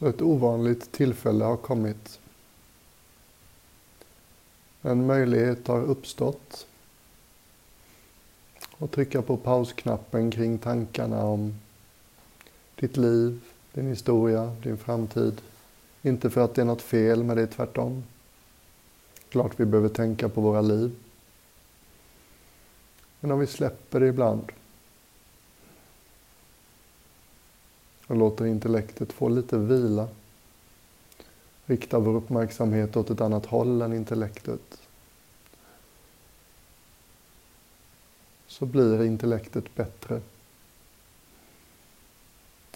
Så ett ovanligt tillfälle har kommit. En möjlighet har uppstått. Och trycka på pausknappen kring tankarna om ditt liv, din historia, din framtid. Inte för att det är något fel med det, tvärtom. Klart vi behöver tänka på våra liv. Men om vi släpper det ibland och låter intellektet få lite vila. Rikta vår uppmärksamhet åt ett annat håll än intellektet. Så blir intellektet bättre.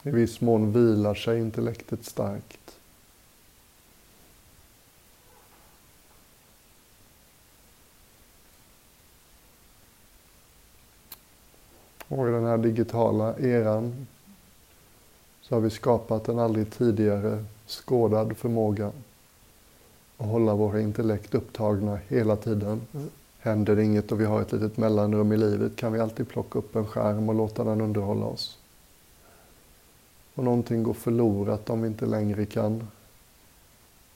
I viss mån vilar sig intellektet starkt. Och i den här digitala eran så har vi skapat en aldrig tidigare skådad förmåga att hålla våra intellekt upptagna hela tiden. Händer det inget och vi har ett litet mellanrum i livet kan vi alltid plocka upp en skärm och låta den underhålla oss. Och någonting går förlorat om vi inte längre kan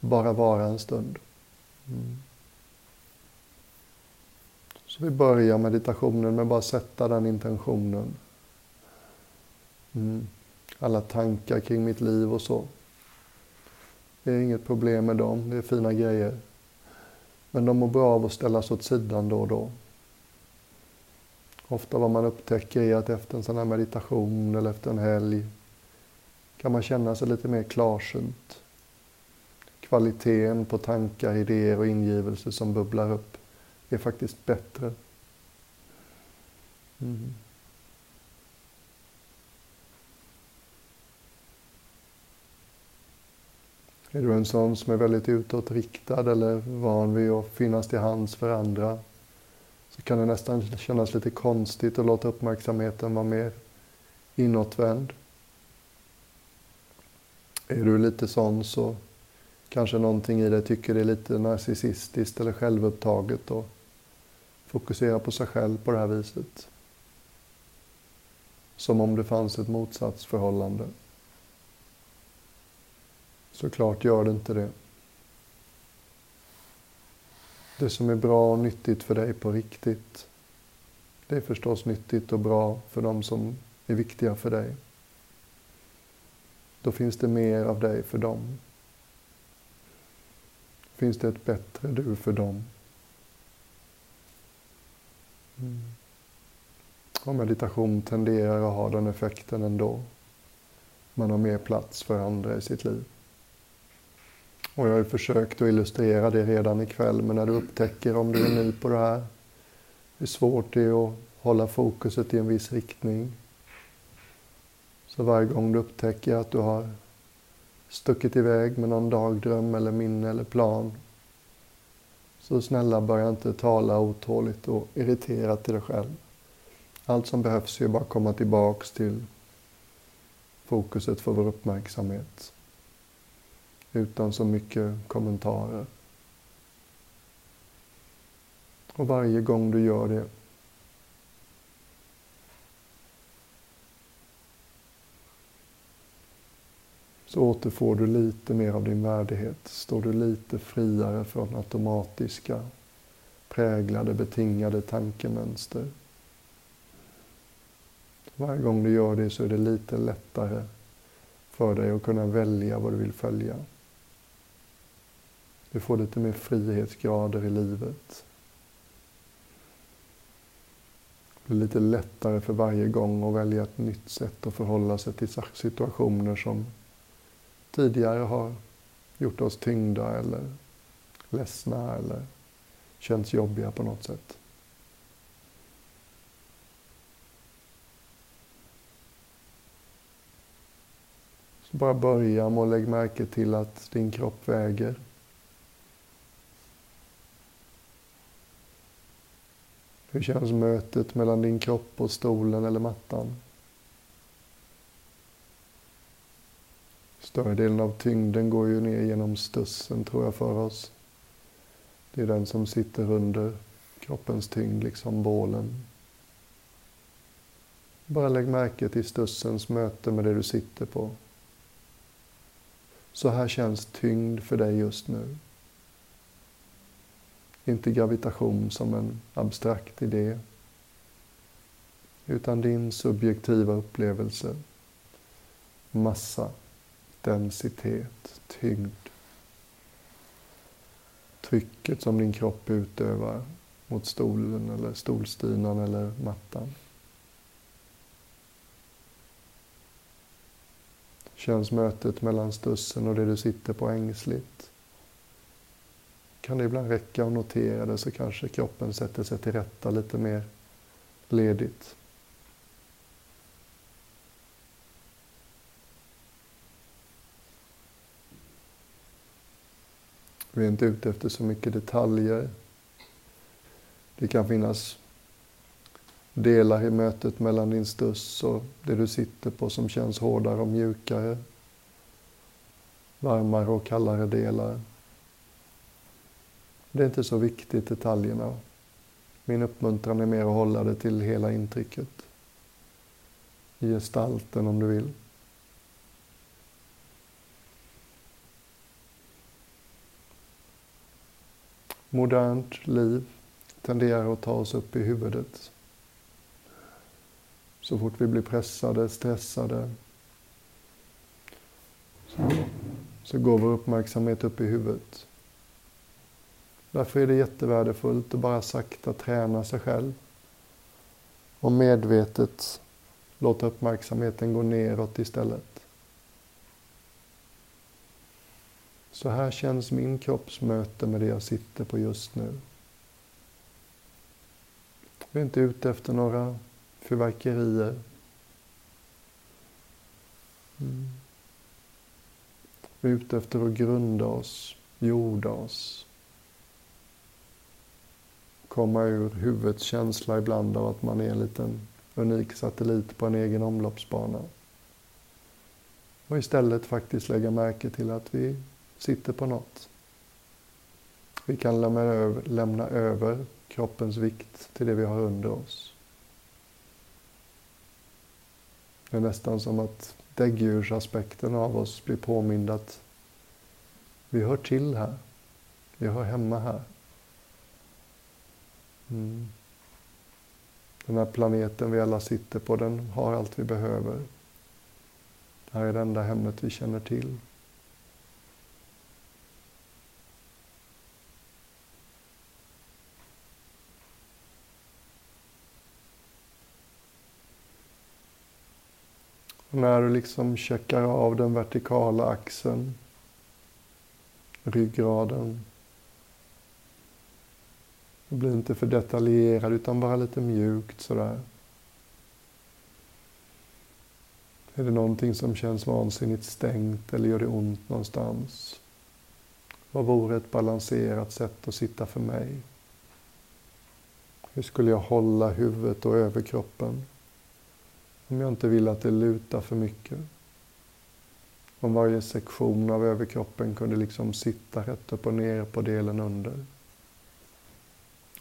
bara vara en stund. Mm. Så vi börjar meditationen med att bara sätta den intentionen. Mm alla tankar kring mitt liv och så. Det är inget problem med dem, det är fina grejer. Men de mår bra av att ställas åt sidan då och då. Ofta vad man upptäcker är att efter en sån här meditation eller efter en helg kan man känna sig lite mer klarsynt. Kvaliteten på tankar, idéer och ingivelser som bubblar upp är faktiskt bättre. Mm. Är du en sån som är väldigt utåtriktad eller van vid att finnas till hands för andra så kan det nästan kännas lite konstigt att låta uppmärksamheten vara mer inåtvänd. Är du lite sån så kanske någonting i dig tycker det är lite narcissistiskt eller självupptaget och fokusera på sig själv på det här viset. Som om det fanns ett motsatsförhållande. Såklart gör det inte det. Det som är bra och nyttigt för dig på riktigt, det är förstås nyttigt och bra för de som är viktiga för dig. Då finns det mer av dig för dem. Finns det ett bättre du för dem. Mm. Och meditation tenderar att ha den effekten ändå. Man har mer plats för andra i sitt liv. Och jag har försökt att illustrera det redan ikväll, men när du upptäcker om du är ny på det här, hur svårt det är att hålla fokuset i en viss riktning. Så varje gång du upptäcker att du har stuckit iväg med någon dagdröm eller minne eller plan, så snälla börja inte tala otåligt och irriterat till dig själv. Allt som behövs är bara komma tillbaks till fokuset för vår uppmärksamhet utan så mycket kommentarer. Och varje gång du gör det så återfår du lite mer av din värdighet. Står du lite friare från automatiska, präglade, betingade tankemönster. Varje gång du gör det så är det lite lättare för dig att kunna välja vad du vill följa. Du får lite mer frihetsgrader i livet. Det blir lite lättare för varje gång att välja ett nytt sätt att förhålla sig till situationer som tidigare har gjort oss tyngda eller ledsna eller känts jobbiga på något sätt. Så bara börja med att lägga märke till att din kropp väger. Hur känns mötet mellan din kropp och stolen eller mattan? Större delen av tyngden går ju ner genom stussen tror jag för oss. Det är den som sitter under kroppens tyngd, liksom bålen. Bara lägg märke till stussens möte med det du sitter på. Så här känns tyngd för dig just nu. Inte gravitation som en abstrakt idé, utan din subjektiva upplevelse. Massa, densitet, tyngd. Trycket som din kropp utövar mot stolen eller stolstynan eller mattan. Känns mötet mellan stussen och det du sitter på ängsligt? Kan det ibland räcka att notera det så kanske kroppen sätter sig till rätta lite mer ledigt. Vi är inte ute efter så mycket detaljer. Det kan finnas delar i mötet mellan din stuss och det du sitter på som känns hårdare och mjukare. Varmare och kallare delar. Det är inte så viktigt detaljerna. Min uppmuntran är mer att hålla det till hela intrycket. I gestalten om du vill. Modernt liv tenderar att ta oss upp i huvudet. Så fort vi blir pressade, stressade, så, går vår uppmärksamhet upp i huvudet. Därför är det jättevärdefullt att bara sakta träna sig själv och medvetet låta uppmärksamheten gå neråt istället. Så här känns min kroppsmöte med det jag sitter på just nu. Vi är inte ute efter några fyrverkerier. Mm. Vi är ute efter att grunda oss, jorda oss. Komma ur huvudets känsla ibland av att man är en liten unik satellit på en egen omloppsbana. Och istället faktiskt lägga märke till att vi sitter på något. Vi kan lämna över, lämna över kroppens vikt till det vi har under oss. Det är nästan som att däggdjursaspekten av oss blir påmind att vi hör till här. Vi hör hemma här. Mm. Den här planeten vi alla sitter på, den har allt vi behöver. Det här är det enda hemmet vi känner till. Och när du liksom checkar av den vertikala axeln, ryggraden. Det blir inte för detaljerad utan bara lite mjukt sådär. Är det någonting som känns vansinnigt stängt eller gör det ont någonstans? Vad vore ett balanserat sätt att sitta för mig? Hur skulle jag hålla huvudet och överkroppen? Om jag inte vill att det lutar för mycket. Om varje sektion av överkroppen kunde liksom sitta rätt upp och ner på delen under.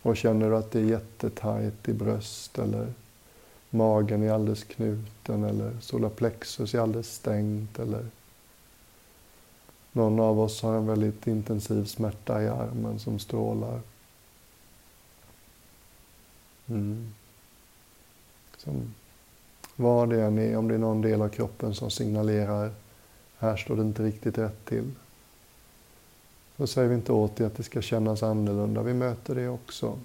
Och känner du att det är jättetajt i bröst eller magen är alldeles knuten eller solarplexus är alldeles stängt eller någon av oss har en väldigt intensiv smärta i armen som strålar. Mm. Som vad det än är, om det är någon del av kroppen som signalerar här står det inte riktigt rätt till. Då säger vi inte åt det att det ska kännas annorlunda. Vi möter det också.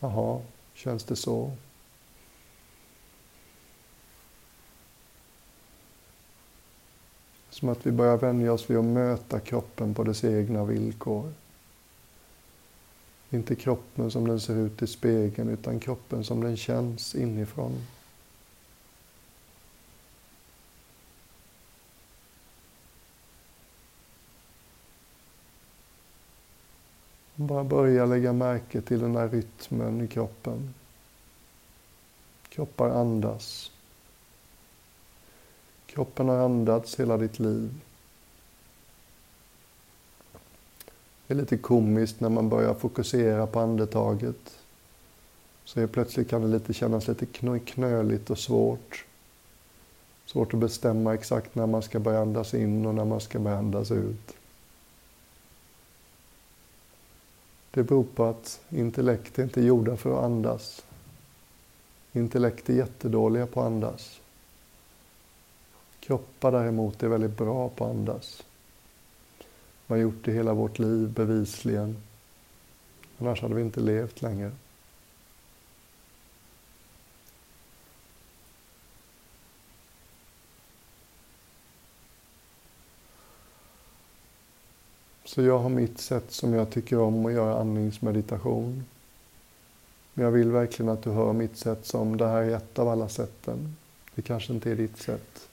Jaha, känns det så? Som att vi börjar vänja oss vid att möta kroppen på dess egna villkor. Inte kroppen som den ser ut i spegeln, utan kroppen som den känns inifrån. Bara börja lägga märke till den här rytmen i kroppen. Kroppar andas. Kroppen har andats hela ditt liv. Det är lite komiskt när man börjar fokusera på andetaget. Så plötsligt kan det lite kännas lite knöligt och svårt. Svårt att bestämma exakt när man ska börja andas in och när man ska börja andas ut. Det beror på att intellekt är inte gjorda för att andas. Intellekt är jättedåliga på att andas. Kroppar däremot är väldigt bra på att andas. Man har gjort det hela vårt liv bevisligen. Annars hade vi inte levt längre. Så jag har mitt sätt som jag tycker om att göra andningsmeditation. Men jag vill verkligen att du hör mitt sätt som det här är ett av alla sätten. Det kanske inte är ditt sätt.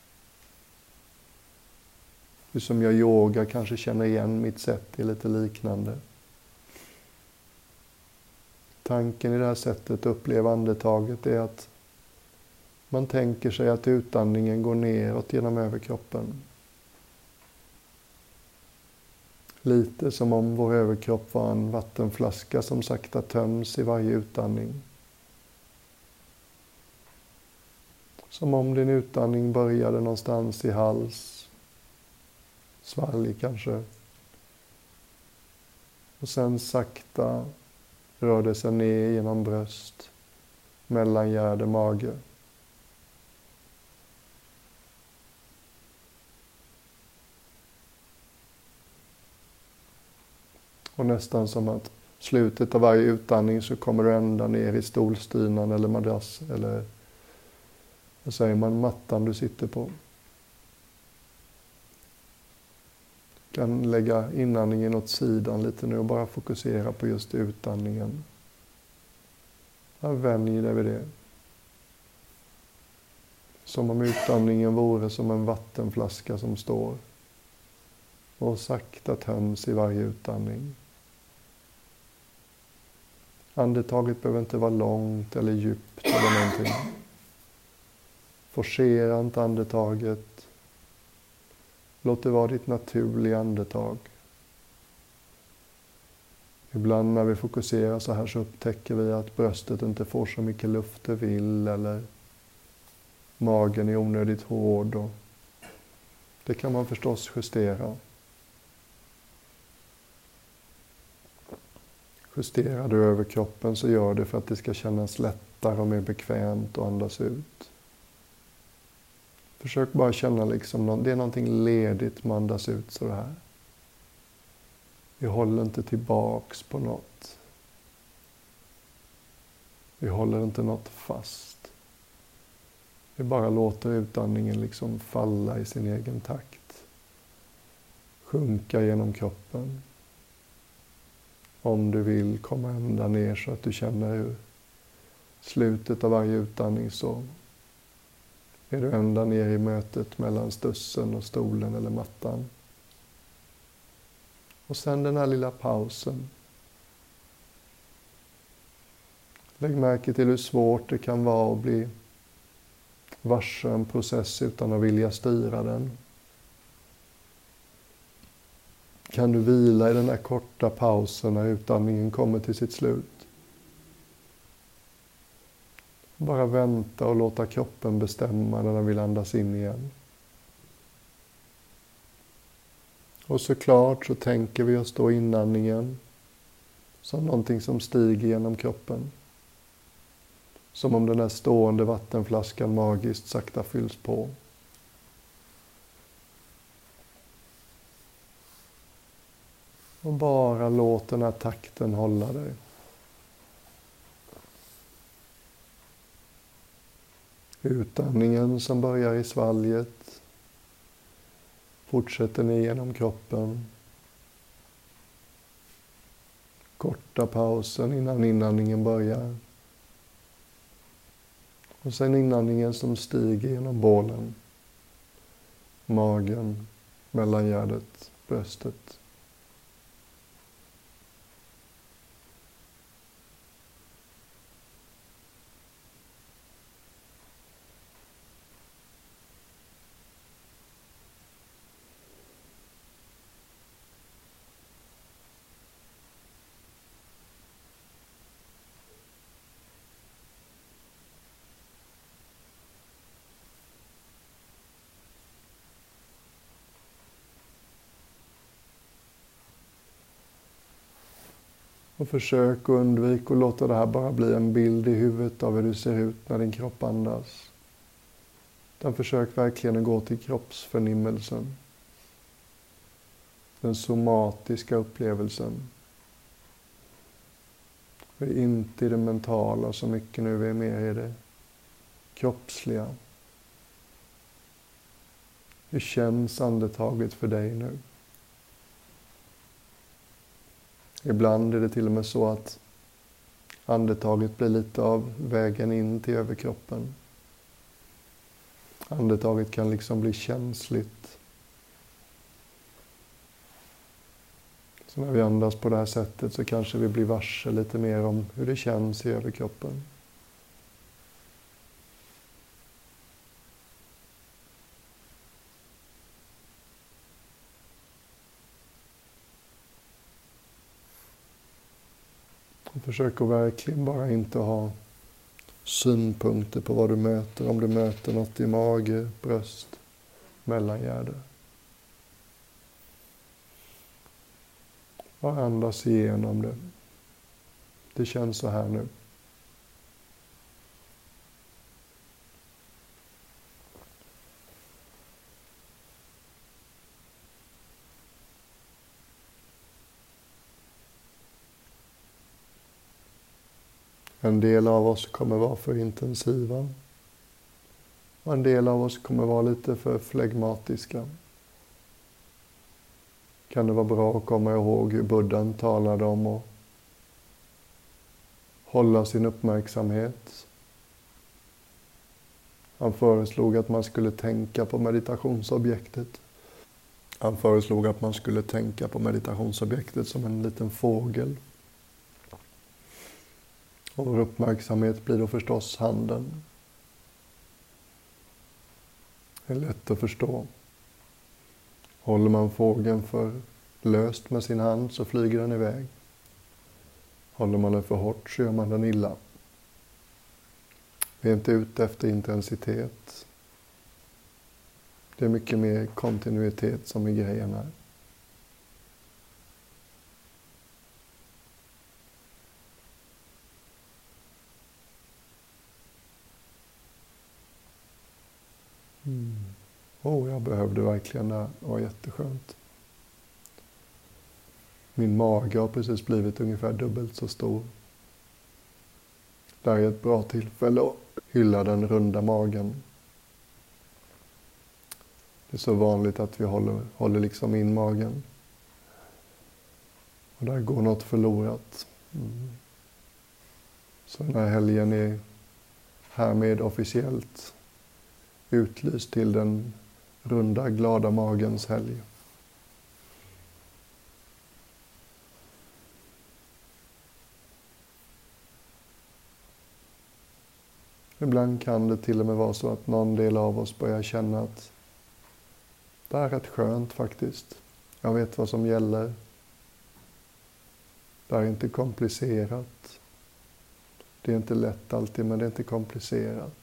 Du som gör yoga kanske känner igen mitt sätt, det är lite liknande. Tanken i det här sättet att uppleva andetaget är att man tänker sig att utandningen går neråt genom överkroppen. Lite som om vår överkropp var en vattenflaska som sakta töms i varje utandning. Som om din utandning började någonstans i hals, svalg kanske. Och sen sakta rörde sig ner genom bröst, mellangärde, mage. Och nästan som att slutet av varje utandning så kommer du ända ner i stolstynan eller madrass eller vad säger man, mattan du sitter på. Du kan lägga inandningen åt sidan lite nu och bara fokusera på just utandningen. Vänj dig vid det. Som om utandningen vore som en vattenflaska som står och sakta töms i varje utandning. Andetaget behöver inte vara långt eller djupt eller någonting. Forcera inte andetaget. Låt det vara ditt naturliga andetag. Ibland när vi fokuserar så här så upptäcker vi att bröstet inte får så mycket luft det vill eller magen är onödigt hård. Och det kan man förstås justera. Justerar du överkroppen så gör det för att det ska kännas lättare och mer bekvämt att andas ut. Försök bara känna liksom, det är någonting ledigt med att andas ut så här. Vi håller inte tillbaks på något. Vi håller inte något fast. Vi bara låter utandningen liksom falla i sin egen takt. Sjunka genom kroppen. Om du vill komma ända ner så att du känner hur slutet av varje utandning så är du ända ner i mötet mellan stussen och stolen eller mattan. Och sen den här lilla pausen. Lägg märke till hur svårt det kan vara att bli varse en process utan att vilja styra den. Kan du vila i den här korta pausen när utandningen kommer till sitt slut? Bara vänta och låta kroppen bestämma när den vill andas in igen. Och såklart så tänker vi oss då inandningen som någonting som stiger genom kroppen. Som om den här stående vattenflaskan magiskt sakta fylls på. Och bara låt den här takten hålla dig. Utandningen som börjar i svalget fortsätter ner genom kroppen. Korta pausen innan inandningen börjar. Och sen inandningen som stiger genom bålen, magen, mellangärdet, bröstet. Och försök att undvika att låta det här bara bli en bild i huvudet av hur du ser ut när din kropp andas. Utan försök verkligen att gå till kroppsförnimmelsen. Den somatiska upplevelsen. Vi är inte i det mentala så mycket nu, vi är mer i det kroppsliga. Hur känns andetaget för dig nu? Ibland är det till och med så att andetaget blir lite av vägen in till överkroppen. Andetaget kan liksom bli känsligt. Så när vi andas på det här sättet så kanske vi blir varse lite mer om hur det känns i överkroppen. Försök att verkligen bara inte ha synpunkter på vad du möter. Om du möter något i mage, bröst, mellangärde. Bara andas igenom det. Det känns så här nu. En del av oss kommer vara för intensiva. Och en del av oss kommer vara lite för flegmatiska. Kan det vara bra att komma ihåg hur buddhan talade om att hålla sin uppmärksamhet. Han föreslog att man skulle tänka på meditationsobjektet. Han föreslog att man skulle tänka på meditationsobjektet som en liten fågel. Och vår uppmärksamhet blir då förstås handen. Det är lätt att förstå. Håller man fågeln för löst med sin hand så flyger den iväg. Håller man den för hårt så gör man den illa. Vi är inte ute efter intensitet. Det är mycket mer kontinuitet som är grejen här. Mm. Oh, jag behövde verkligen det. Det var jätteskönt. Min mage har precis blivit ungefär dubbelt så stor. Det här är ett bra tillfälle att hylla den runda magen. Det är så vanligt att vi håller, håller liksom in magen. Och där går något förlorat. Mm. Så den här helgen är härmed officiellt utlyst till den runda glada magens helg. Ibland kan det till och med vara så att någon del av oss börjar känna att det är rätt skönt faktiskt. Jag vet vad som gäller. Det är inte komplicerat. Det är inte lätt alltid, men det är inte komplicerat.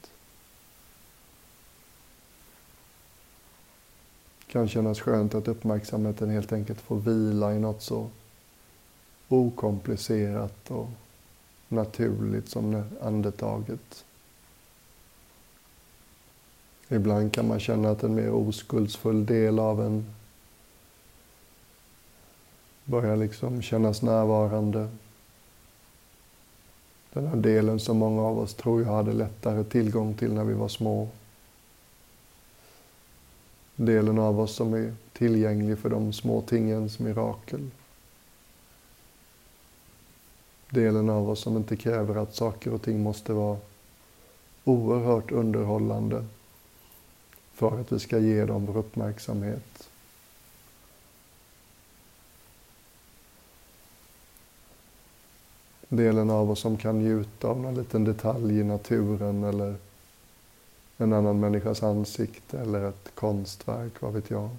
Kan kännas skönt att uppmärksamheten helt enkelt får vila i något så okomplicerat och naturligt som andetaget. Ibland kan man känna att en mer oskuldsfull del av en börjar liksom kännas närvarande. Den här delen som många av oss tror jag hade lättare tillgång till när vi var små delen av oss som är tillgänglig för de små tingens mirakel. Delen av oss som inte kräver att saker och ting måste vara oerhört underhållande för att vi ska ge dem vår uppmärksamhet. Delen av oss som kan njuta av någon liten detalj i naturen eller en annan människas ansikte eller ett konstverk, vad vet jag.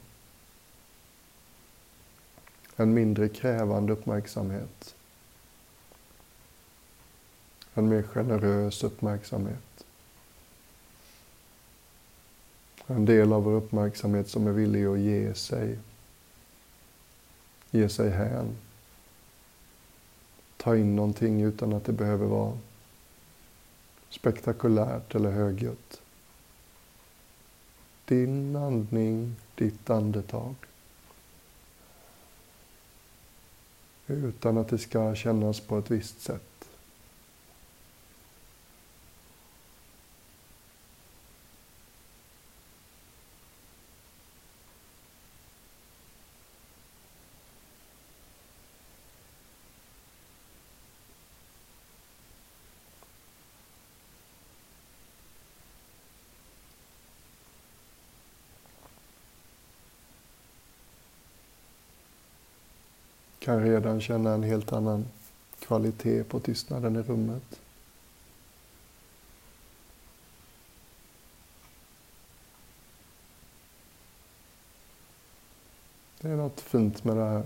En mindre krävande uppmärksamhet. En mer generös uppmärksamhet. En del av vår uppmärksamhet som är villig att ge sig. Ge sig hän. ta in någonting utan att det behöver vara spektakulärt eller högljutt. Din andning, ditt andetag. Utan att det ska kännas på ett visst sätt. Kan redan känna en helt annan kvalitet på tystnaden i rummet. Det är något fint med det här.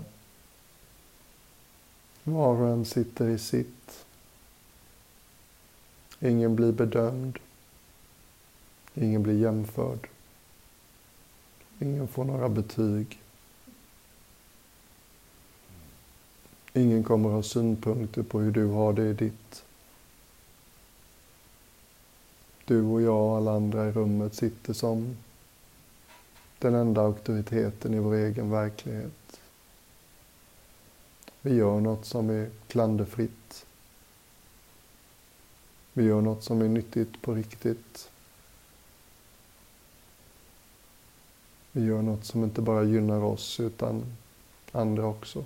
Var och en sitter i sitt. Ingen blir bedömd. Ingen blir jämförd. Ingen får några betyg. Ingen kommer ha synpunkter på hur du har det i ditt. Du och jag och alla andra i rummet sitter som den enda auktoriteten i vår egen verklighet. Vi gör något som är klanderfritt. Vi gör något som är nyttigt på riktigt. Vi gör något som inte bara gynnar oss utan andra också.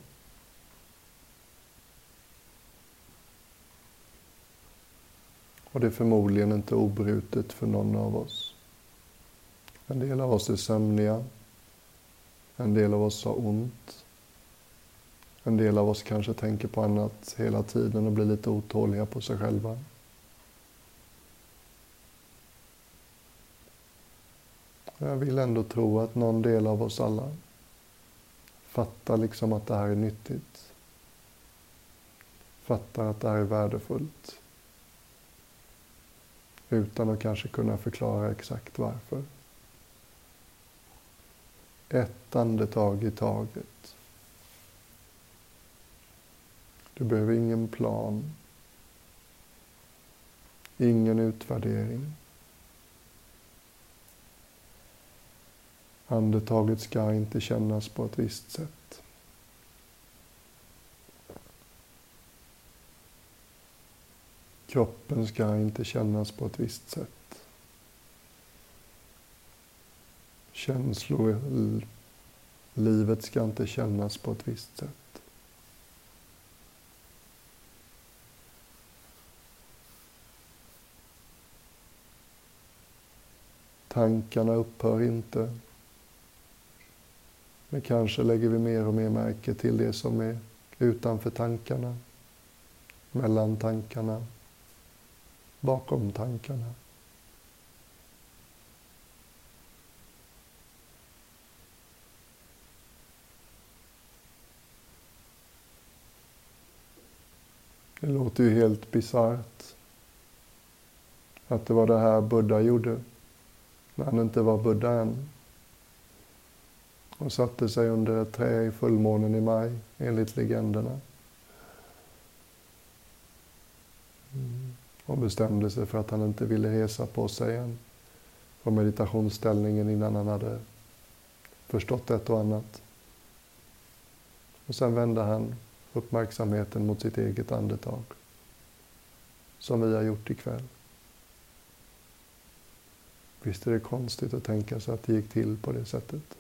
Och det är förmodligen inte obrutet för någon av oss. En del av oss är sömniga. En del av oss har ont. En del av oss kanske tänker på annat hela tiden och blir lite otåliga på sig själva. Jag vill ändå tro att någon del av oss alla fattar liksom att det här är nyttigt. Fattar att det här är värdefullt utan att kanske kunna förklara exakt varför. Ett andetag i taget. Du behöver ingen plan. Ingen utvärdering. Andetaget ska inte kännas på ett visst sätt. Kroppen ska inte kännas på ett visst sätt. Känslor, livet ska inte kännas på ett visst sätt. Tankarna upphör inte. Men kanske lägger vi mer och mer märke till det som är utanför tankarna, mellan tankarna, bakom tankarna. Det låter ju helt bisarrt att det var det här Buddha gjorde när han inte var Buddha än och satte sig under ett träd i fullmånen i maj, enligt legenderna. Och bestämde sig för att han inte ville resa på sig igen från meditationsställningen innan han hade förstått ett och annat. Och sen vände han uppmärksamheten mot sitt eget andetag. Som vi har gjort ikväll. Visst är det konstigt att tänka sig att det gick till på det sättet.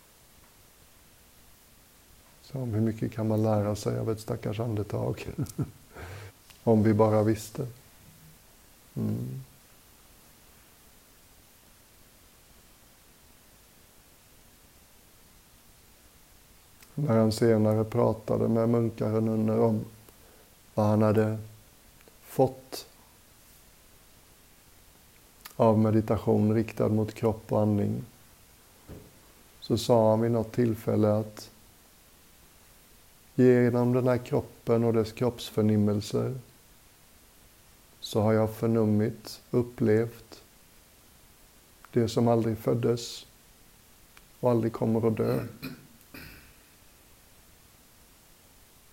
Så hur mycket kan man lära sig av ett stackars andetag? Om vi bara visste. Mm. När han senare pratade med munkar och nunnor om vad han hade fått av meditation riktad mot kropp och andning så sa han vid något tillfälle att genom den här kroppen och dess kroppsförnimmelser så har jag förnummit, upplevt det som aldrig föddes och aldrig kommer att dö.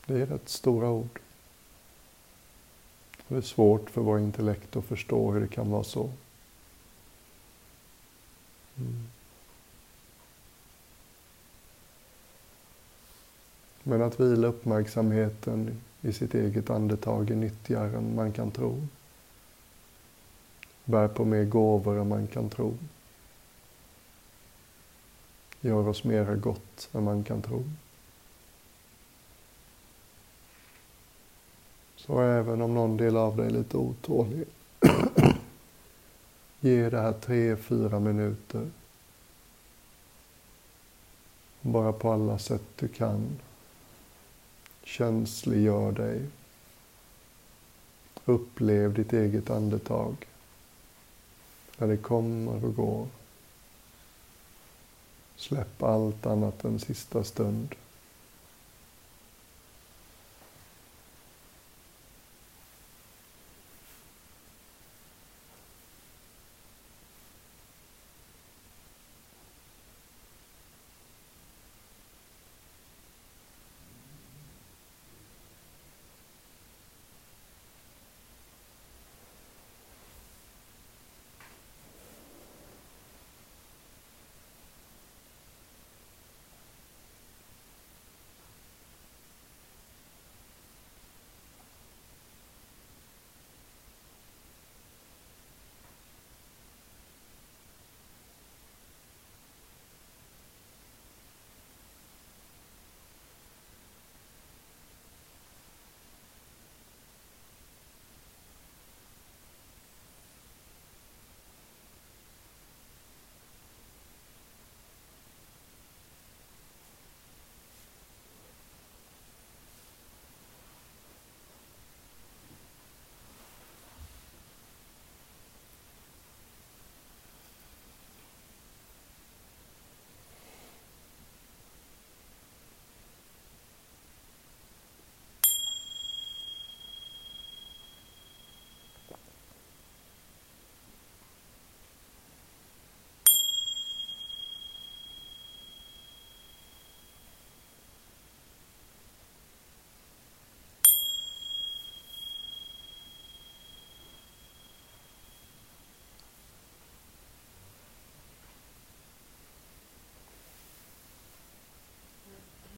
Det är rätt stora ord. Det är svårt för vår intellekt att förstå hur det kan vara så. Mm. Men att vila uppmärksamheten i sitt eget andetag är nyttigare än man kan tro. Bär på mer gåvor än man kan tro. Gör oss mera gott än man kan tro. Så även om någon del av dig är lite otålig, ge det här tre, fyra minuter. Bara på alla sätt du kan. Känsliggör dig. Upplev ditt eget andetag. När det kommer och går. Släpp allt annat än sista stund.